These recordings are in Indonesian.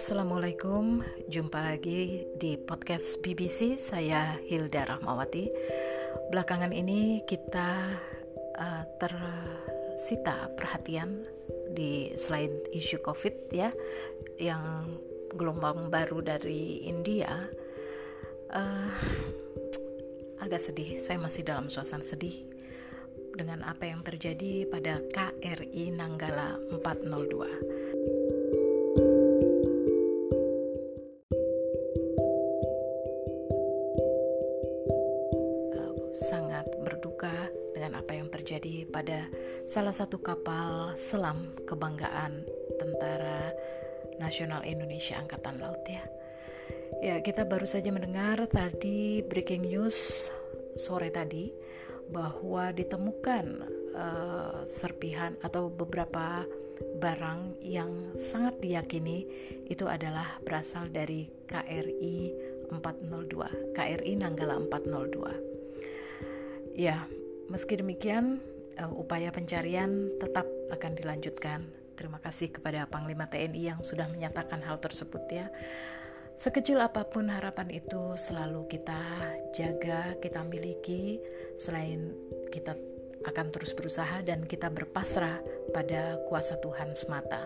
Assalamualaikum, jumpa lagi di podcast BBC. Saya Hilda Rahmawati. Belakangan ini kita uh, tersita perhatian di selain isu COVID ya, yang gelombang baru dari India. Uh, agak sedih, saya masih dalam suasana sedih dengan apa yang terjadi pada KRI Nanggala 402. Pada salah satu kapal selam kebanggaan Tentara Nasional Indonesia Angkatan Laut ya. Ya, kita baru saja mendengar tadi breaking news sore tadi bahwa ditemukan uh, serpihan atau beberapa barang yang sangat diyakini itu adalah berasal dari KRI 402, KRI Nanggala 402. Ya, meski demikian, uh, upaya pencarian tetap akan dilanjutkan. Terima kasih kepada Panglima TNI yang sudah menyatakan hal tersebut ya. Sekecil apa pun harapan itu selalu kita jaga, kita miliki selain kita akan terus berusaha dan kita berpasrah pada kuasa Tuhan semata.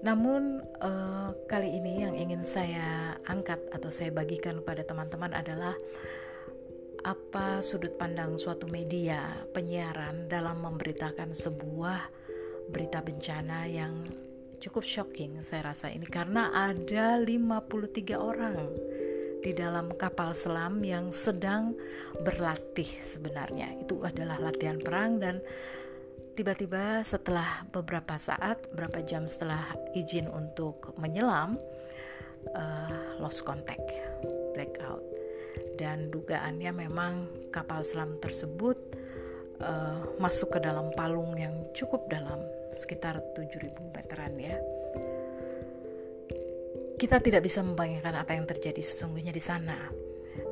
Namun uh, kali ini yang ingin saya angkat atau saya bagikan kepada teman-teman adalah apa sudut pandang suatu media penyiaran dalam memberitakan sebuah berita bencana yang cukup shocking saya rasa ini? Karena ada 53 orang di dalam kapal selam yang sedang berlatih sebenarnya. Itu adalah latihan perang dan tiba-tiba setelah beberapa saat beberapa jam setelah izin untuk menyelam uh, lost contact blackout dan dugaannya memang kapal selam tersebut uh, masuk ke dalam palung yang cukup dalam sekitar 7000 meteran ya. Kita tidak bisa membayangkan apa yang terjadi sesungguhnya di sana.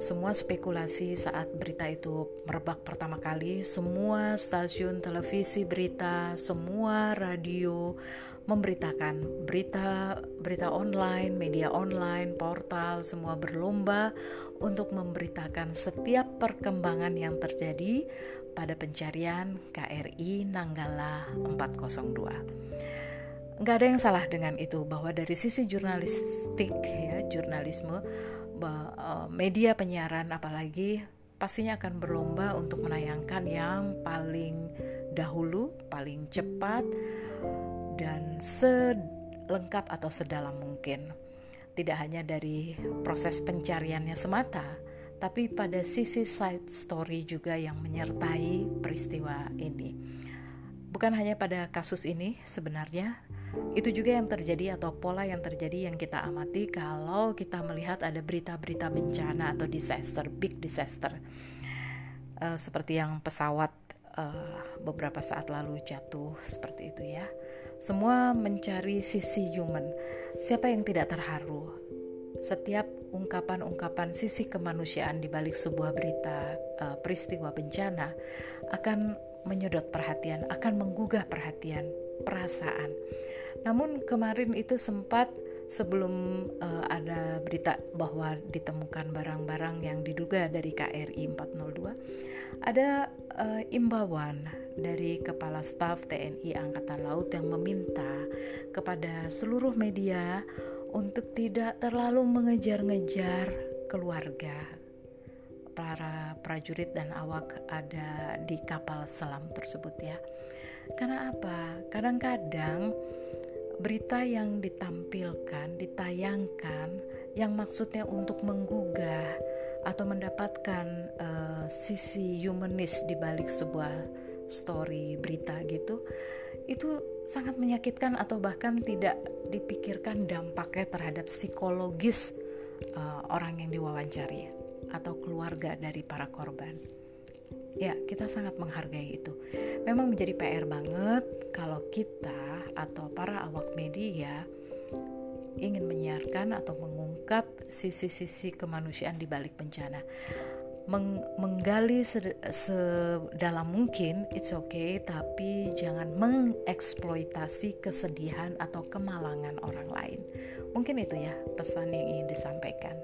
Semua spekulasi saat berita itu merebak pertama kali, semua stasiun televisi berita, semua radio memberitakan berita berita online, media online, portal semua berlomba untuk memberitakan setiap perkembangan yang terjadi pada pencarian KRI Nanggala 402. Nggak ada yang salah dengan itu bahwa dari sisi jurnalistik ya jurnalisme eh, media penyiaran apalagi pastinya akan berlomba untuk menayangkan yang paling dahulu, paling cepat, dan selengkap atau sedalam mungkin. Tidak hanya dari proses pencariannya semata, tapi pada sisi side story juga yang menyertai peristiwa ini. Bukan hanya pada kasus ini sebenarnya, itu juga yang terjadi atau pola yang terjadi yang kita amati kalau kita melihat ada berita-berita bencana atau disaster, big disaster. Uh, seperti yang pesawat uh, beberapa saat lalu jatuh seperti itu ya. Semua mencari sisi human. Siapa yang tidak terharu? Setiap ungkapan-ungkapan sisi kemanusiaan di balik sebuah berita uh, peristiwa bencana akan menyedot perhatian, akan menggugah perhatian, perasaan. Namun kemarin itu sempat sebelum uh, ada berita bahwa ditemukan barang-barang yang diduga dari KRI 402, ada uh, imbauan dari Kepala Staf TNI Angkatan Laut yang meminta kepada seluruh media untuk tidak terlalu mengejar-ngejar keluarga para prajurit dan awak ada di kapal selam tersebut ya. Karena apa? Kadang-kadang berita yang ditampilkan, ditayangkan yang maksudnya untuk menggugah atau mendapatkan uh, sisi humanis di balik sebuah story berita gitu itu sangat menyakitkan atau bahkan tidak dipikirkan dampaknya terhadap psikologis uh, orang yang diwawancari atau keluarga dari para korban. Ya, kita sangat menghargai itu. Memang menjadi PR banget kalau kita atau para awak media ingin menyiarkan atau mengungkap sisi-sisi kemanusiaan di balik bencana meng menggali sedalam mungkin it's okay tapi jangan mengeksploitasi kesedihan atau kemalangan orang lain. Mungkin itu ya pesan yang ingin disampaikan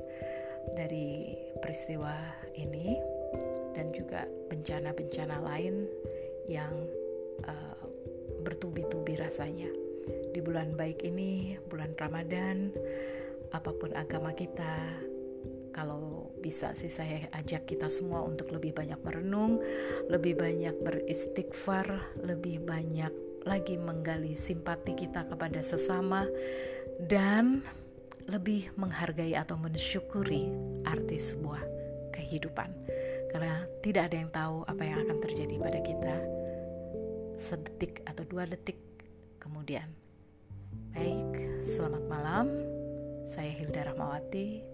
dari peristiwa ini dan juga bencana-bencana lain yang uh, bertubi-tubi rasanya. Di bulan baik ini bulan Ramadan apa pun agama kita kalau bisa sih saya ajak kita semua untuk lebih banyak merenung, lebih banyak beristighfar, lebih banyak lagi menggali simpati kita kepada sesama dan lebih menghargai atau mensyukuri arti sebuah kehidupan. Karena tidak ada yang tahu apa yang akan terjadi pada kita sedetik atau dua detik kemudian. Baik, selamat malam. Saya Hilda Rahmawati